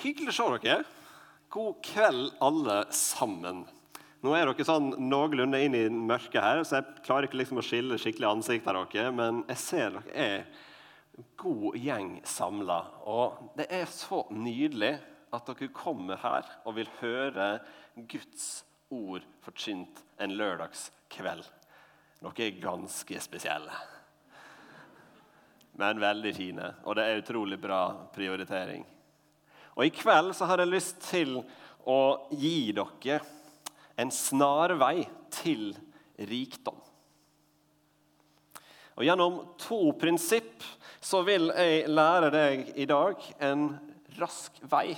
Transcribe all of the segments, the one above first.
Hyggelig å se dere. God kveld, alle sammen. Nå er dere sånn noenlunde inn i mørket her, så jeg klarer ikke liksom å skille skikkelig ansikt av dere. Men jeg ser dere er en god gjeng samla. Og det er så nydelig at dere kommer her og vil høre Guds ord forkynt en lørdagskveld. Dere er ganske spesielle. Men veldig fine, og det er utrolig bra prioritering. Og I kveld så har jeg lyst til å gi dere en snarvei til rikdom. Og Gjennom to prinsipp så vil jeg lære deg i dag en rask vei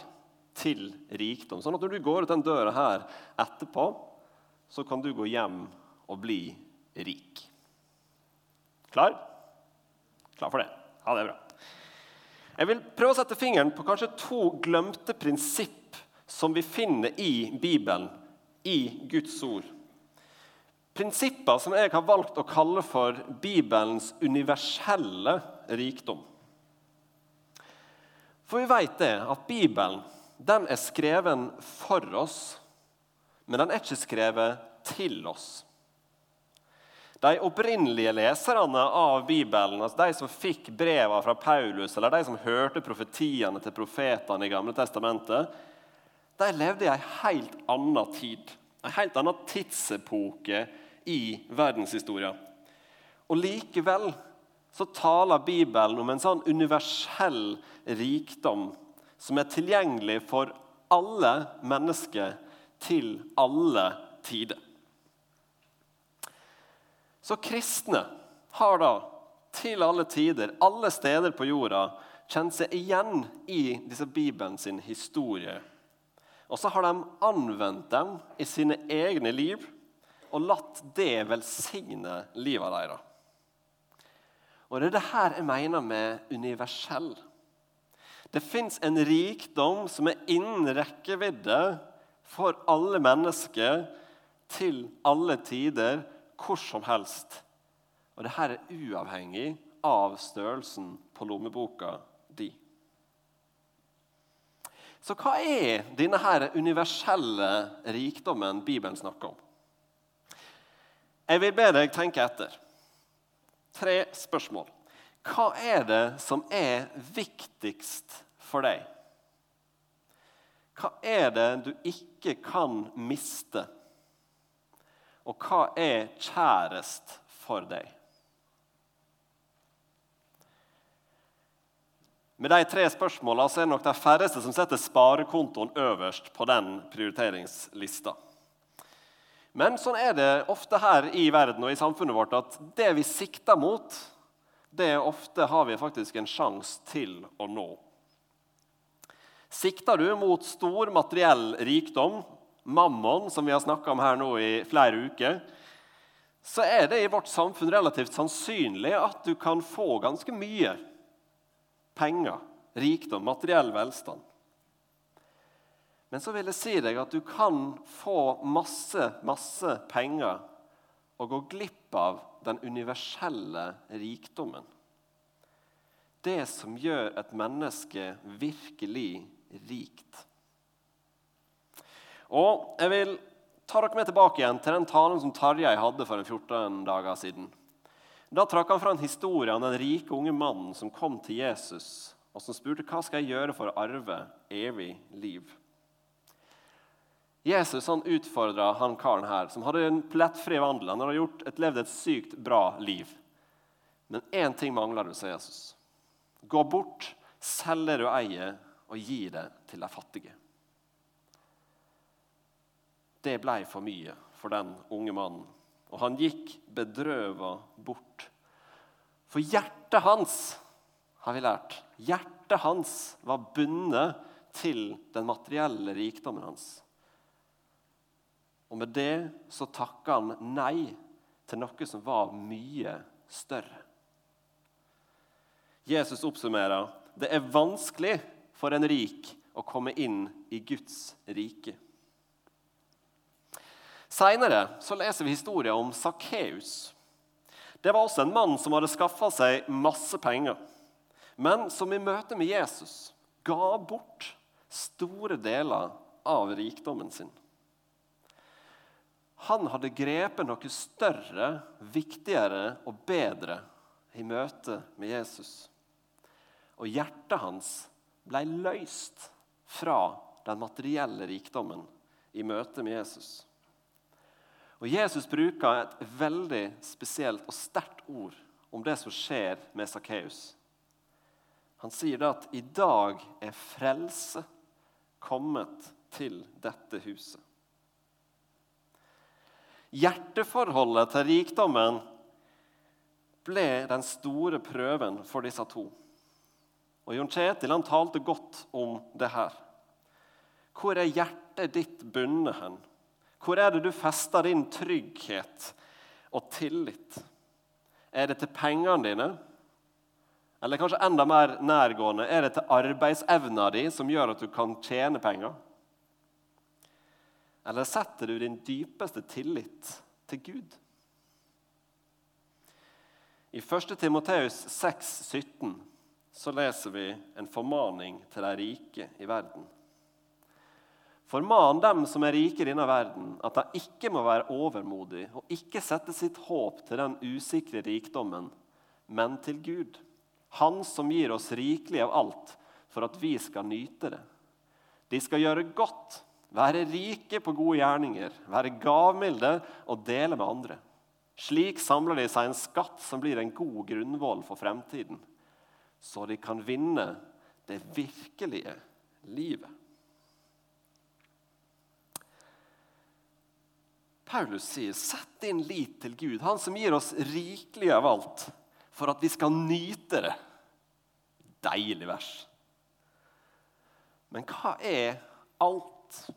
til rikdom. Sånn at når du går ut den døra her etterpå, så kan du gå hjem og bli rik. Klar? Klar for det? Ja, det bra. Jeg vil prøve å sette fingeren på kanskje to glemte prinsipp som vi finner i Bibelen, i Guds ord. Prinsipper som jeg har valgt å kalle for Bibelens universelle rikdom. For vi vet det, at Bibelen den er skreven for oss, men den er ikke skrevet til oss. De opprinnelige leserne av Bibelen, altså de som fikk brevene fra Paulus, eller de som hørte profetiene til profetene i Gamle testamentet, de levde i en helt annen tid, en helt annen tidsepoke i verdenshistorien. Og Likevel så taler Bibelen om en sånn universell rikdom som er tilgjengelig for alle mennesker til alle tider. Så kristne har da til alle tider, alle steder på jorda, kjent seg igjen i disse Bibelen sin historie. Og så har de anvendt dem i sine egne liv og latt det velsigne livet deres. Og Det er det her jeg mener med universell. Det fins en rikdom som er innen rekkevidde for alle mennesker til alle tider hvor som helst. Og dette er uavhengig av størrelsen på lommeboka di. Så hva er denne universelle rikdommen Bibelen snakker om? Jeg vil be deg tenke etter. Tre spørsmål. Hva er det som er viktigst for deg? Hva er det du ikke kan miste? Og hva er kjærest for deg? Med de tre spørsmålene er det nok de færreste som setter sparekontoen øverst på den prioriteringslista. Men sånn er det ofte her i verden og i samfunnet vårt at det vi sikter mot, det ofte har vi faktisk en sjanse til å nå. Sikter du mot stor materiell rikdom, mammon, som vi har snakka om her nå i flere uker, så er det i vårt samfunn relativt sannsynlig at du kan få ganske mye penger, rikdom, materiell velstand. Men så vil jeg si deg at du kan få masse, masse penger og gå glipp av den universelle rikdommen. Det som gjør et menneske virkelig rikt. Og Jeg vil ta dere med tilbake igjen til den talen som Tarjei hadde for en 14 dager siden. Da trakk han fra en historie om den rike unge mannen som kom til Jesus og som spurte hva skal jeg gjøre for å arve evig liv. Jesus han utfordra han karen her, som hadde en plettfri vandel. Han hadde gjort et, levd et sykt bra liv. Men én ting mangler du, sa Jesus. Gå bort, selg det du eier, og gi det til de fattige det ble for mye for den unge mannen. Og han gikk bedrøva bort. For hjertet hans, har vi lært, hjertet hans var bundet til den materielle rikdommen hans. Og med det så takka han nei til noe som var mye større. Jesus oppsummerer det er vanskelig for en rik å komme inn i Guds rike. Seinere leser vi historien om Sakkeus. Det var også en mann som hadde skaffa seg masse penger, men som i møte med Jesus ga bort store deler av rikdommen sin. Han hadde grepet noe større, viktigere og bedre i møte med Jesus. Og hjertet hans ble løst fra den materielle rikdommen i møte med Jesus. Og Jesus bruker et veldig spesielt og sterkt ord om det som skjer med Sakkeus. Han sier da at 'i dag er frelse kommet til dette huset'. Hjerteforholdet til rikdommen ble den store prøven for disse to. Og Jon Kjetil han talte godt om det her. Hvor er hjertet ditt bundet hen? Hvor er det du fester din trygghet og tillit? Er det til pengene dine? Eller kanskje enda mer nærgående, er det til arbeidsevna di som gjør at du kan tjene penger? Eller setter du din dypeste tillit til Gud? I 1. Timoteus 6, 17 så leser vi en formaning til de rike i verden. Forman dem som er rike i denne verden, at de ikke må være overmodige og ikke sette sitt håp til den usikre rikdommen, men til Gud han som gir oss rikelig av alt for at vi skal nyte det. De skal gjøre godt, være rike på gode gjerninger, være gavmilde og dele med andre. Slik samler de seg en skatt som blir en god grunnvoll for fremtiden, så de kan vinne det virkelige livet. Paulus sier, 'Sett din lit til Gud, Han som gir oss rikelig av alt' for at vi skal nyte det. Deilig vers. Men hva er alt?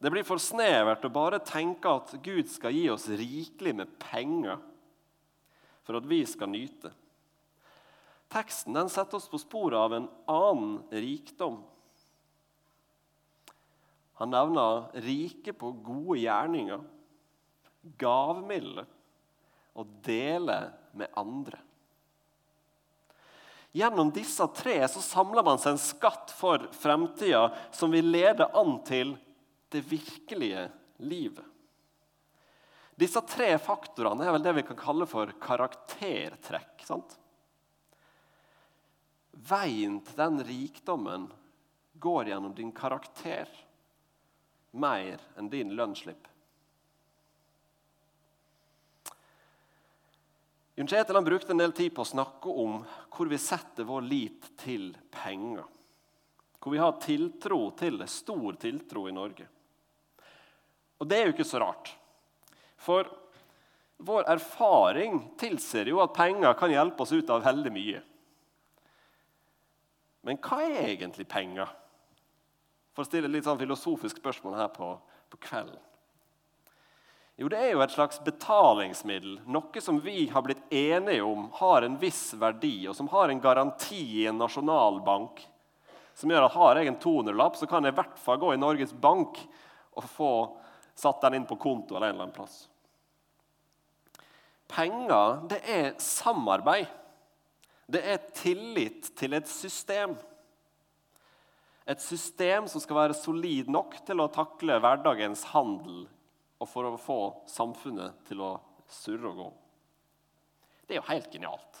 Det blir for snevert å bare tenke at Gud skal gi oss rikelig med penger for at vi skal nyte. Teksten den setter oss på sporet av en annen rikdom. Han nevner rike på gode gjerninger, gavmilde og dele med andre. Gjennom disse tre så samler man seg en skatt for fremtida som vil lede an til det virkelige livet. Disse tre faktorene er vel det vi kan kalle for karaktertrekk. sant? Veien til den rikdommen går gjennom din karakter mer enn din lønnsslipp. Jon Kjetil brukte en del tid på å snakke om hvor vi setter vår lit til penger. Hvor vi har tiltro til det, stor tiltro i Norge. Og det er jo ikke så rart. For vår erfaring tilsier jo at penger kan hjelpe oss ut av veldig mye. Men hva er egentlig penger? For å stille et litt sånn filosofisk spørsmål her på, på kvelden. Jo, det er jo et slags betalingsmiddel. Noe som vi har blitt enige om har en viss verdi, og som har en garanti i en nasjonalbank. Som gjør at har jeg en 200-lapp, så kan jeg i hvert fall gå i Norges Bank og få satt den inn på konto eller en eller annen plass. Penger, det er samarbeid. Det er tillit til et system. Et system som skal være solid nok til å takle hverdagens handel og for å få samfunnet til å surre og gå. Det er jo helt genialt.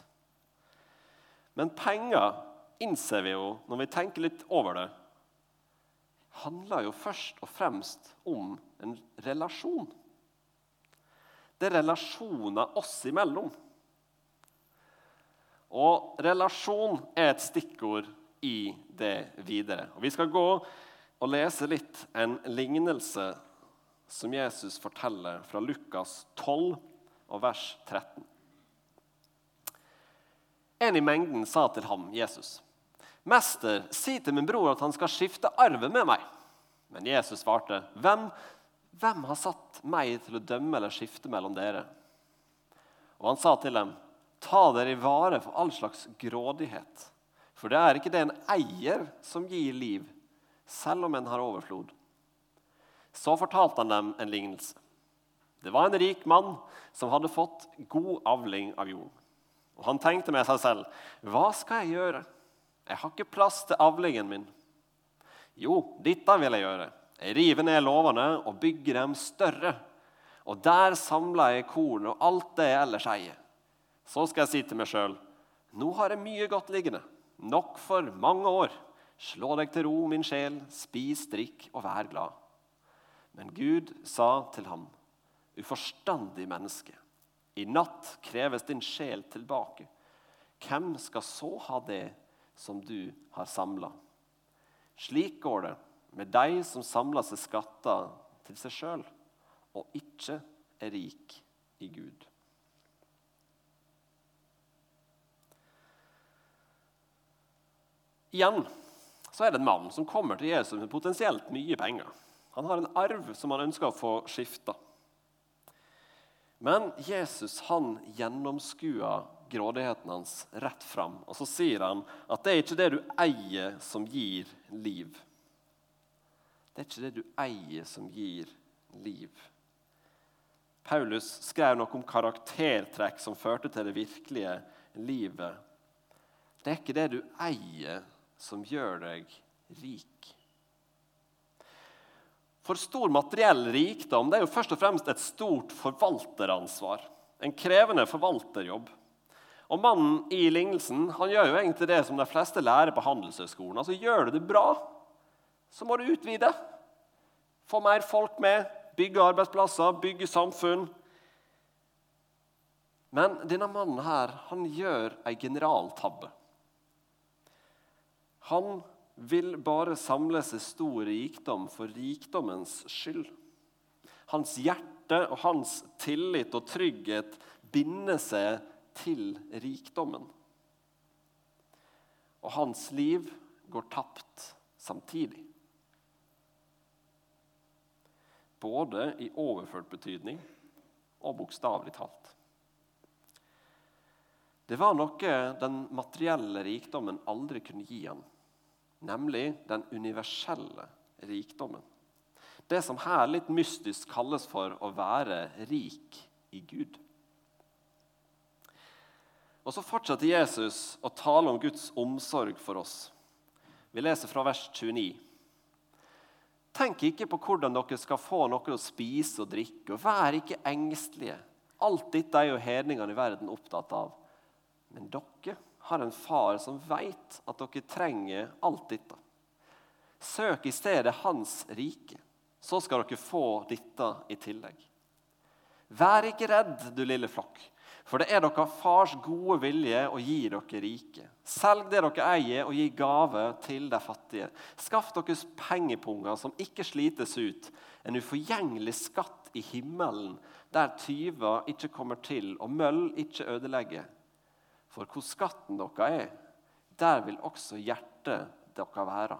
Men penger, innser vi jo når vi tenker litt over det, handler jo først og fremst om en relasjon. Det er relasjoner oss imellom. Og relasjon er et stikkord i det videre. Og vi skal gå og lese litt en lignelse som Jesus forteller fra Lukas 12 og vers 13. En i mengden sa til ham, Jesus, 'Mester, si til min bror at han skal skifte arven med meg.' Men Jesus svarte, 'Hvem, hvem har satt meg til å dømme eller skifte mellom dere?' Og han sa til dem, 'Ta dere i vare for all slags grådighet.' For det er ikke det en eier som gir liv, selv om en har overflod. Så fortalte han dem en lignelse. Det var en rik mann som hadde fått god avling av jorden. Og Han tenkte med seg selv, 'Hva skal jeg gjøre? Jeg har ikke plass til avlingen min.' Jo, dette vil jeg gjøre. Jeg river ned låvene og bygger dem større. Og der samler jeg korn og alt det jeg ellers eier. Så skal jeg si til meg sjøl nå har jeg mye godt liggende, nok for mange år. Slå deg til ro, min sjel, spis, drikk og vær glad. Men Gud sa til ham, uforstandig menneske, i natt kreves din sjel tilbake. Hvem skal så ha det som du har samla? Slik går det med de som samler seg skatter til seg sjøl, og ikke er rik i Gud. Igjen så er det en mann som kommer til Jesus med potensielt mye penger. Han har en arv som han ønsker å få skifta. Men Jesus han gjennomskuer grådigheten hans rett fram. Og så sier han at det er ikke det du eier, som gir liv. Det er ikke det du eier, som gir liv. Paulus skrev noe om karaktertrekk som førte til det virkelige livet. Det er ikke det du eier, som gjør deg rik. For stor materiell rikdom det er jo først og fremst et stort forvalteransvar. En krevende forvalterjobb. Og Mannen i lignelsen han gjør jo egentlig det som de fleste lærer på Handelshøyskolen. Altså, gjør du det bra, så må du utvide. Få mer folk med, bygge arbeidsplasser, bygge samfunn. Men denne mannen her, han gjør ei generaltabbe. Han vil bare samle seg stor rikdom for rikdommens skyld. Hans hjerte og hans tillit og trygghet binder seg til rikdommen. Og hans liv går tapt samtidig. Både i overført betydning og bokstavelig talt. Det var noe den materielle rikdommen aldri kunne gi han nemlig den universelle rikdommen. Det som her litt mystisk kalles for å være rik i Gud. Og Så fortsetter Jesus å tale om Guds omsorg for oss. Vi leser fra vers 29. Tenk ikke på hvordan dere skal få noe å spise og drikke, og vær ikke engstelige. Alt dette er jo hedningene i verden opptatt av. Men dere har en far som vet at dere trenger alt dette. Søk i stedet Hans rike, så skal dere få dette i tillegg. Vær ikke redd, du lille flokk, for det er dere fars gode vilje å gi dere rike. Selg det dere eier, og gi gave til de fattige. Skaff deres pengepunger som ikke slites ut, en uforgjengelig skatt i himmelen, der tyver ikke kommer til, og møll ikke ødelegger. For hvor skatten dere er, der vil også hjertet dere være.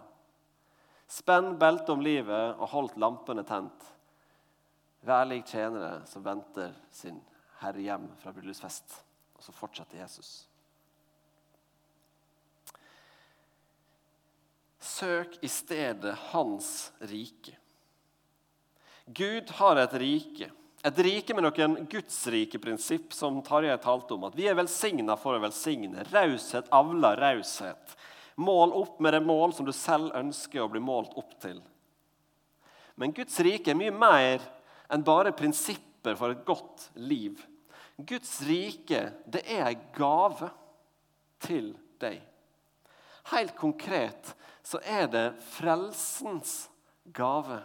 Spenn beltet om livet og holdt lampene tent. Vær lik tjenere som venter sin herre hjem fra bryllupsfest. Og så fortsetter Jesus. Søk i stedet Hans rike. Gud har et rike et rike med noen gudsrike prinsipp som Tarjei talte om. At vi er velsigna for å velsigne. Raushet avler raushet. Mål opp med det mål som du selv ønsker å bli målt opp til. Men Guds rike er mye mer enn bare prinsipper for et godt liv. Guds rike det er ei gave til deg. Helt konkret så er det frelsens gave.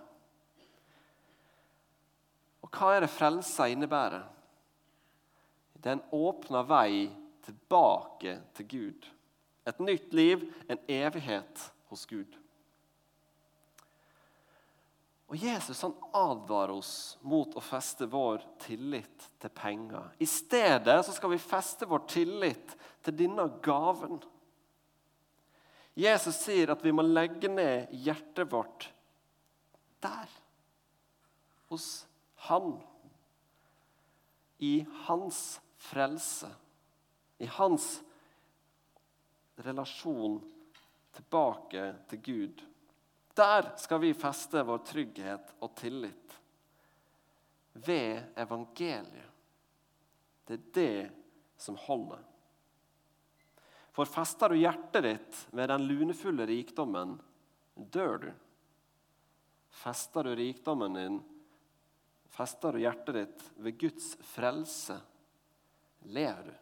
Og hva er det frelsa innebærer? Det er en åpna vei tilbake til Gud. Et nytt liv, en evighet hos Gud. Og Jesus han advarer oss mot å feste vår tillit til penger. I stedet så skal vi feste vår tillit til denne gaven. Jesus sier at vi må legge ned hjertet vårt der, hos han. I hans frelse, i hans relasjon tilbake til Gud. Der skal vi feste vår trygghet og tillit. Ved evangeliet. Det er det som holder. For fester du hjertet ditt ved den lunefulle rikdommen, dør du. Fester du rikdommen din, fester du hjertet ditt ved Guds frelse, lever du.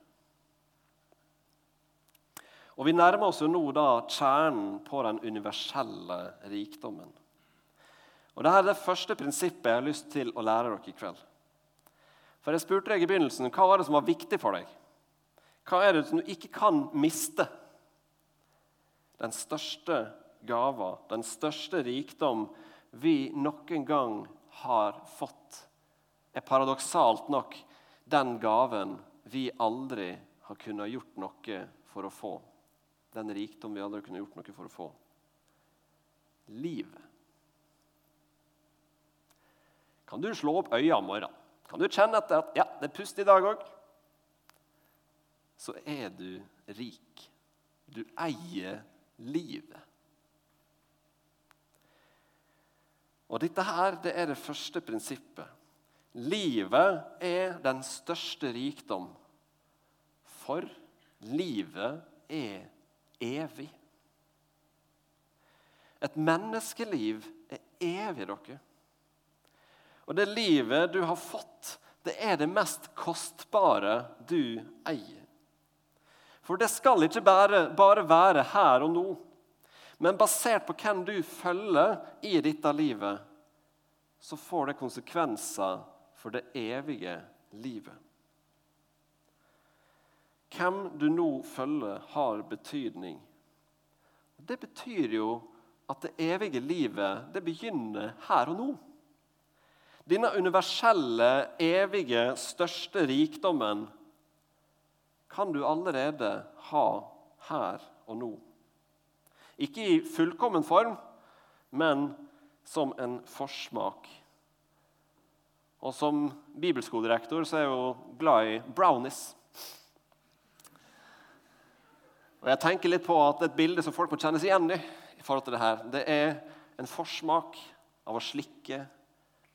Og Vi nærmer oss jo nå da kjernen på den universelle rikdommen. Og Dette er det første prinsippet jeg har lyst til å lære dere i kveld. For Jeg spurte deg i begynnelsen hva var det som var viktig for deg. Hva er det som du ikke kan miste? Den største gava, den største rikdom vi noen gang har fått, er paradoksalt nok den gaven vi aldri har kunnet gjort noe for å få. Den rikdom vi aldri har kunnet gjort noe for å få. Livet. Kan du slå opp øya om morgenen? Kan du kjenne etter at ja, det er pust i dag òg? Så er du rik. Du eier livet. Og Dette her, det er det første prinsippet. Livet er den største rikdom, for livet er evig. Et menneskeliv er evig, dere. Og det livet du har fått, det er det mest kostbare du eier. For det skal ikke bare, bare være her og nå. Men basert på hvem du følger i dette livet, så får det konsekvenser for det evige livet. Hvem du nå følger, har betydning. Det betyr jo at det evige livet det begynner her og nå. Denne universelle, evige, største rikdommen kan du allerede ha her og nå. Ikke i fullkommen form, men som en forsmak. Og som bibelskolerektor så er jeg jo glad i brownies. Og jeg tenker litt på at Et bilde som folk må kjennes igjen i, i forhold til det her, det er en forsmak av å slikke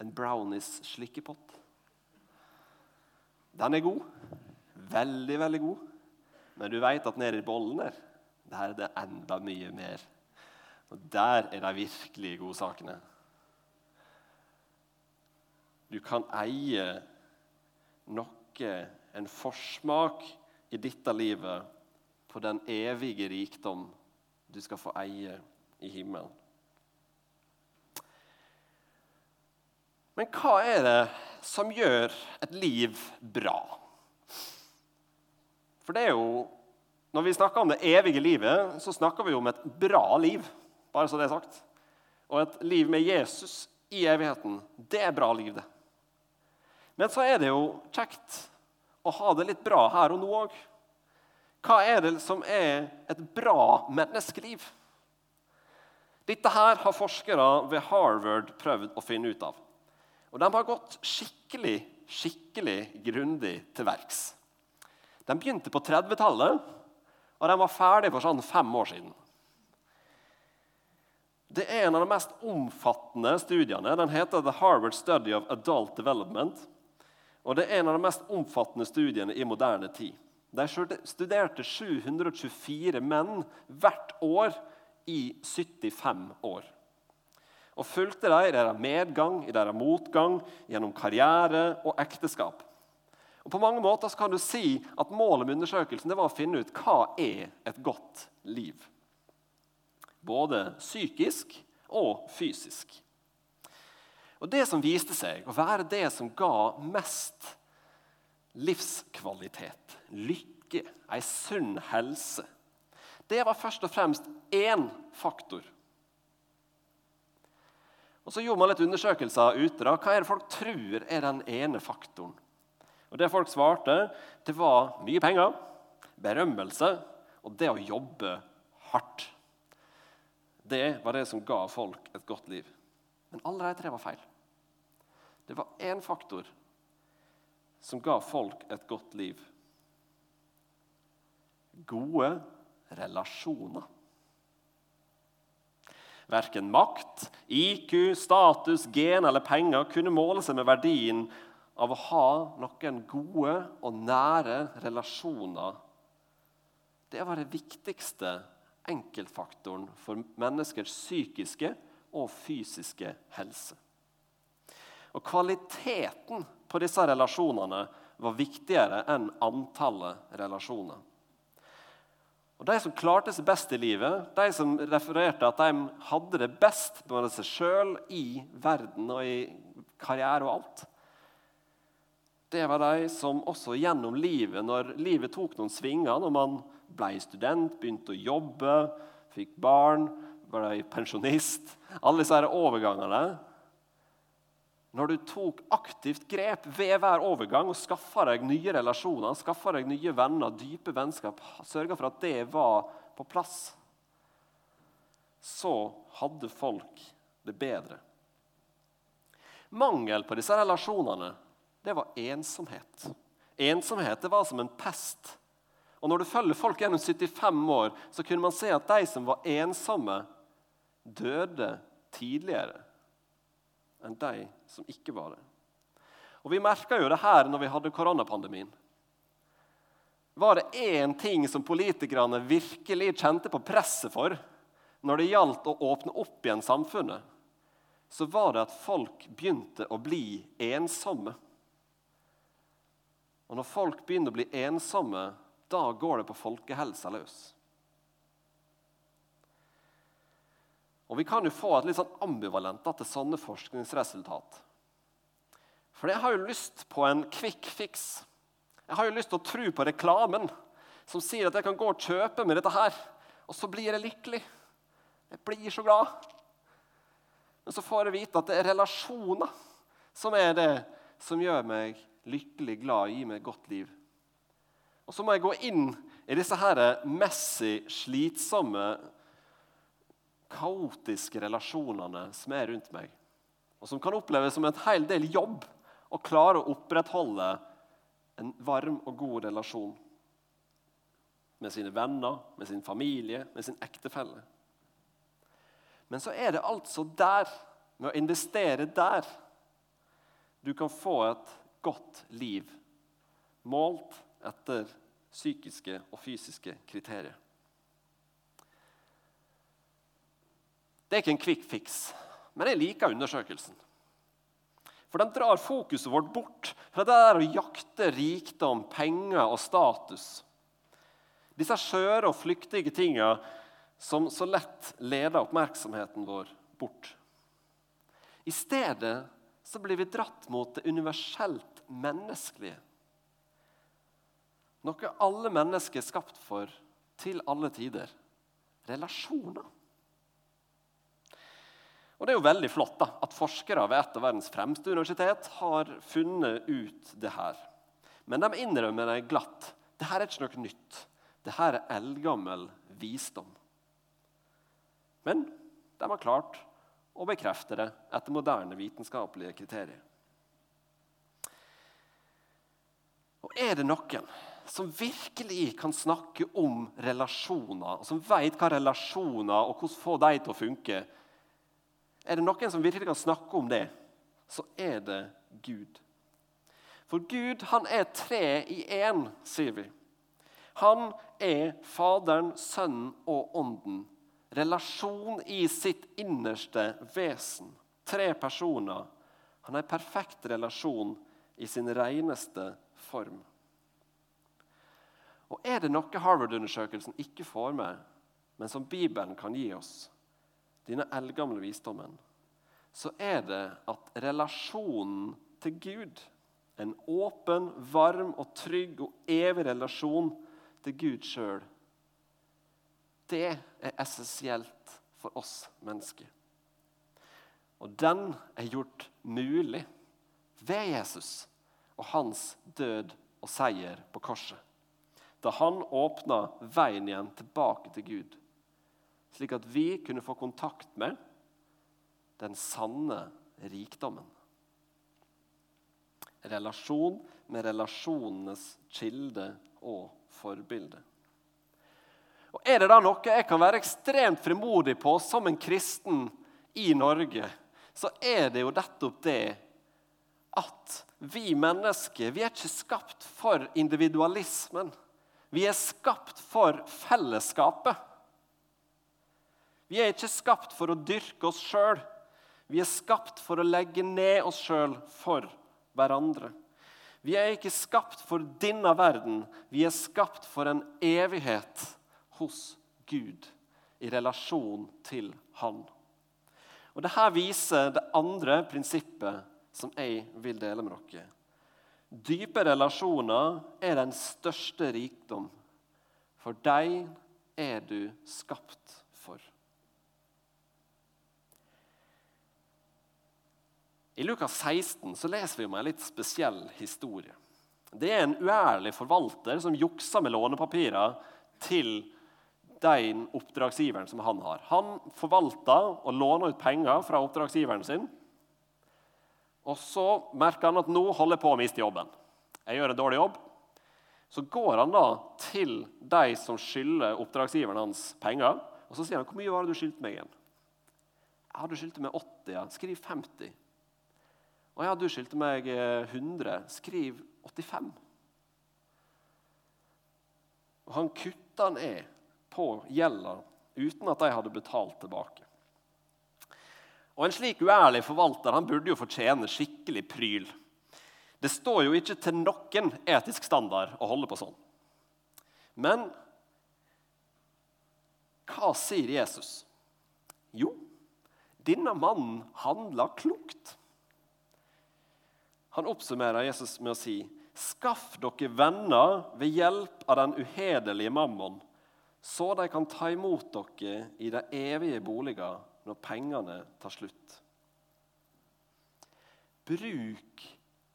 en brownies-slikkepott. Den er god. Veldig, veldig god. Men du vet at nedi bollen der, der er det enda mye mer. Og der er de virkelig gode sakene. Du kan eie noe, en forsmak i dette livet, på den evige rikdom du skal få eie i himmelen. Men hva er det som gjør et liv bra? For det er jo, Når vi snakker om det evige livet, så snakker vi om et bra liv. bare så det er sagt. Og et liv med Jesus i evigheten, det er bra liv, det. Men så er det jo kjekt å ha det litt bra her og nå òg. Hva er det som er et bra menneskeliv? Dette her har forskere ved Harvard prøvd å finne ut av. Og de har gått skikkelig, skikkelig grundig til verks. De begynte på 30-tallet, og den var ferdig for sånn fem år siden. Det er en av de mest omfattende studiene. Den heter The Harvard Study of Adult Development. Og Det er en av de mest omfattende studiene i moderne tid. De studerte 724 menn hvert år i 75 år og fulgte dem i deres medgang, i deres motgang, gjennom karriere og ekteskap. Og På mange måter kan du si at Målet med undersøkelsen var å finne ut hva er et godt liv. Både psykisk og fysisk. Og Det som viste seg å være det som ga mest livskvalitet, lykke, ei sunn helse, det var først og fremst én faktor og Så gjorde man litt undersøkelser ute. da. Hva er det folk tror er den ene faktoren? Og Det folk svarte, det var mye penger, berømmelse og det å jobbe hardt. Det var det som ga folk et godt liv. Men alle de tre var feil. Det var én faktor som ga folk et godt liv. Gode relasjoner. Verken makt, IQ, status, gen eller penger kunne måle seg med verdien av å ha noen gode og nære relasjoner. Det var den viktigste enkeltfaktoren for menneskers psykiske og fysiske helse. Og Kvaliteten på disse relasjonene var viktigere enn antallet relasjoner. Og De som klarte seg best i livet, de som refererte at de hadde det best med seg sjøl i verden og i karriere og alt, det var de som også gjennom livet, når livet tok noen svinger, når man ble student, begynte å jobbe, fikk barn, ble pensjonist Alle disse overgangene når du tok aktivt grep ved hver overgang og skaffa deg nye relasjoner, skaffa deg nye venner, dype vennskap, sørga for at det var på plass, så hadde folk det bedre. Mangel på disse relasjonene det var ensomhet. Ensomhet det var som en pest. Og Når du følger folk gjennom 75 år, så kunne man se at de som var ensomme, døde tidligere enn de som ikke var det. Og Vi merka jo det her når vi hadde koronapandemien. Var det én ting som politikerne virkelig kjente på presset for når det gjaldt å åpne opp igjen samfunnet, så var det at folk begynte å bli ensomme. Og når folk begynner å bli ensomme, da går det på folkehelsa løs. Og Vi kan jo få et litt sånn ambivalent til sånne forskningsresultat. For jeg har jo lyst på en quick fix. Jeg har jo lyst til å tro på reklamen som sier at jeg kan gå og kjøpe med dette her, og så blir jeg lykkelig. Jeg blir så glad. Men så får jeg vite at det er relasjoner som er det som gjør meg lykkelig, glad, gi meg et godt liv. Og så må jeg gå inn i disse her messig slitsomme kaotiske relasjonene som er rundt meg, og som kan oppleves som en hel del jobb å klare å opprettholde en varm og god relasjon med sine venner, med sin familie, med sin ektefelle. Men så er det altså der, med å investere der, du kan få et godt liv målt etter psykiske og fysiske kriterier. Det er ikke en quick fix, men jeg liker undersøkelsen. For den drar fokuset vårt bort fra det der å jakte rikdom, penger og status. Disse skjøre og flyktige tinga som så lett leder oppmerksomheten vår bort. I stedet så blir vi dratt mot det universelt menneskelige. Noe alle mennesker er skapt for til alle tider relasjoner. Og Det er jo veldig flott da, at forskere ved et av verdens fremste universitet har funnet ut det her. Men de innrømmer det glatt. Det her er ikke noe nytt. Det her er eldgammel visdom. Men de har klart å bekrefte det etter moderne vitenskapelige kriterier. Og er det noen som virkelig kan snakke om relasjoner, og som vet hva relasjoner og hvordan få dem til å funke, er det noen som virkelig kan snakke om det, så er det Gud. For Gud han er tre i én, sier vi. Han er Faderen, Sønnen og Ånden. Relasjon i sitt innerste vesen. Tre personer. Han en perfekt relasjon i sin reneste form. Og Er det noe Harvard-undersøkelsen ikke får med, men som Bibelen kan gi oss, denne eldgamle visdommen, så er det at relasjonen til Gud, en åpen, varm og trygg og evig relasjon til Gud sjøl, det er essensielt for oss mennesker. Og den er gjort mulig ved Jesus og hans død og seier på korset. Da han åpna veien igjen tilbake til Gud slik at vi kunne få kontakt med den sanne rikdommen. Relasjon med relasjonenes kilde og forbilde. Og Er det da noe jeg kan være ekstremt frimodig på som en kristen i Norge, så er det jo nettopp det at vi mennesker vi er ikke skapt for individualismen. Vi er skapt for fellesskapet. Vi er ikke skapt for å dyrke oss sjøl. Vi er skapt for å legge ned oss sjøl for hverandre. Vi er ikke skapt for denne verden. Vi er skapt for en evighet hos Gud i relasjon til Han. Og Dette viser det andre prinsippet som jeg vil dele med dere. Dype relasjoner er den største rikdom. For deg er du skapt for. I Lukas 16 så leser vi om en litt spesiell historie. Det er en uærlig forvalter som jukser med lånepapirer til den oppdragsgiveren som han har. Han forvalter og låner ut penger fra oppdragsgiveren sin. Og Så merker han at nå holder jeg på å miste jobben. Jeg gjør en dårlig jobb. Så går han da til de som skylder oppdragsgiveren hans penger, og så sier han, 'Hvor mye var det du skyldte meg igjen?' 'Ja, du skyldte meg 80.' ja. Skriv 50. 'Å ja, du skyldte meg 100. Skriv 85.' Og han kutta ned på gjelda uten at de hadde betalt tilbake. Og En slik uærlig forvalter han burde jo fortjene skikkelig pryl. Det står jo ikke til noen etisk standard å holde på sånn. Men hva sier Jesus? Jo, denne mannen handla klokt. Han oppsummerer Jesus med å si Skaff dere venner ved hjelp av den uhederlige mammon, så de kan ta imot dere i de evige boliger når pengene tar slutt. Bruk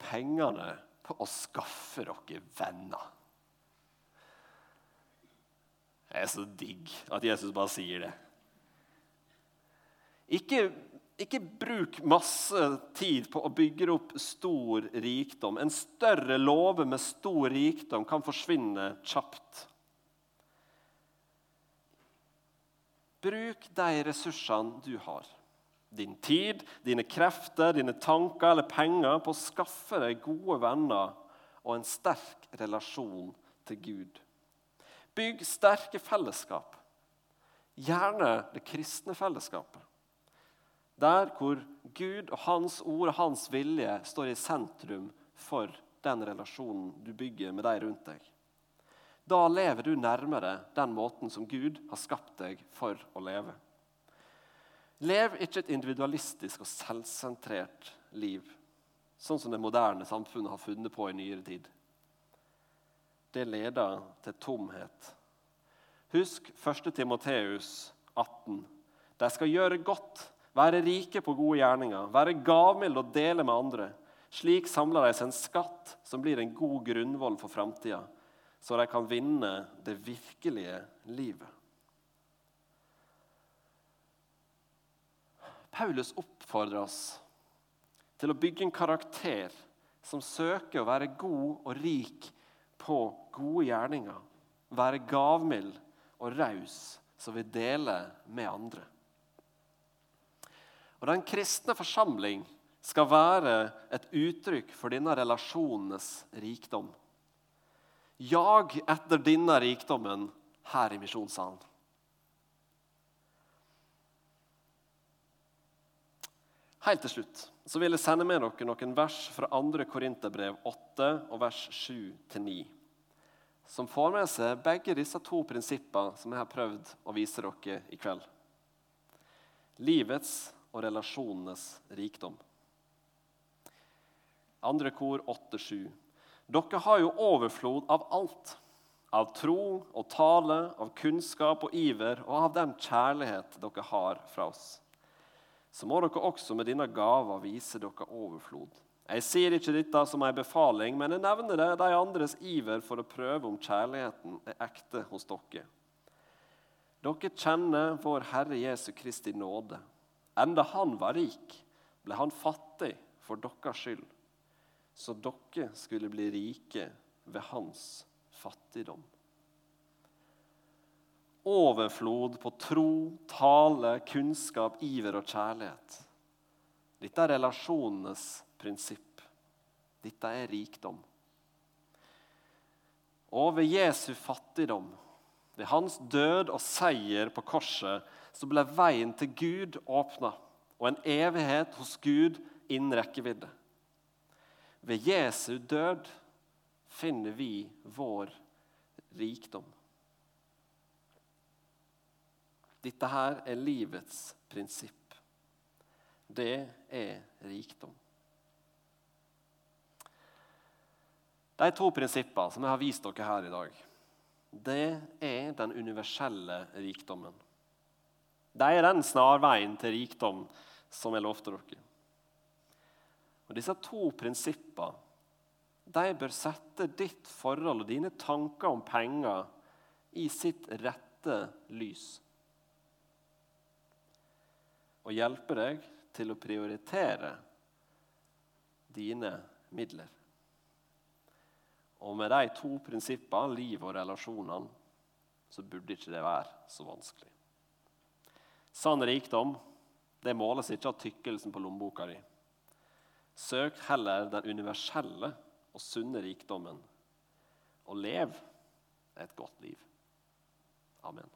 pengene på å skaffe dere venner. Det er så digg at Jesus bare sier det. Ikke, ikke bruk masse tid på å bygge opp stor rikdom. En større låve med stor rikdom kan forsvinne kjapt. Bruk de ressursene du har din tid, dine krefter, dine tanker eller penger på å skaffe deg gode venner og en sterk relasjon til Gud. Bygg sterke fellesskap, gjerne det kristne fellesskapet. Der hvor Gud og Hans ord og Hans vilje står i sentrum for den relasjonen du bygger med de rundt deg. Da lever du nærmere den måten som Gud har skapt deg for å leve. Lev ikke et individualistisk og selvsentrert liv, sånn som det moderne samfunnet har funnet på i nyere tid. Det leder til tomhet. Husk 1. Timoteus 18. De skal gjøre godt, være rike på gode gjerninger, være gavmilde og dele med andre. Slik samler de seg en skatt som blir en god grunnvoll for framtida, så de kan vinne det virkelige livet. Paulus oppfordrer oss til å bygge en karakter som søker å være god og rik på gode gjerninger, være gavmild og raus, som vil dele med andre. Og Den kristne forsamling skal være et uttrykk for denne relasjonenes rikdom. Jag etter denne rikdommen her i misjonssalen. Helt til slutt så vil jeg sende med dere noen vers fra 2. Korinterbrev 8 og vers 7-9, som får med seg begge disse to prinsippene som jeg har prøvd å vise dere i kveld. Livets og relasjonenes rikdom. 2. kor 8-7. Dere har jo overflod av alt. Av tro og tale, av kunnskap og iver og av den kjærlighet dere har fra oss så må dere også med denne gava vise dere overflod. Jeg sier ikke dette som en befaling, men jeg nevner det de andres iver for å prøve om kjærligheten er ekte hos dere. Dere kjenner vår Herre Jesu Kristi nåde. Enda han var rik, ble han fattig for deres skyld, så dere skulle bli rike ved hans fattigdom overflod på tro, tale, kunnskap, iver og kjærlighet. Dette er relasjonenes prinsipp. Dette er rikdom. Og ved Jesu fattigdom Ved hans død og seier på korset så ble veien til Gud åpna, og en evighet hos Gud innen rekkevidde. Ved Jesu død finner vi vår rikdom. Dette her er livets prinsipp. Det er rikdom. De to prinsippene som jeg har vist dere her i dag, det er den universelle rikdommen. Det er den snarveien til rikdom som jeg lovte dere. Og Disse to prinsippene de bør sette ditt forhold og dine tanker om penger i sitt rette lys. Og hjelpe deg til å prioritere dine midler. Og med de to prinsippene, liv og relasjonene, så burde ikke det være så vanskelig. Sann rikdom det måles ikke av tykkelsen på lommeboka di. Søk heller den universelle og sunne rikdommen, og lev et godt liv. Amen.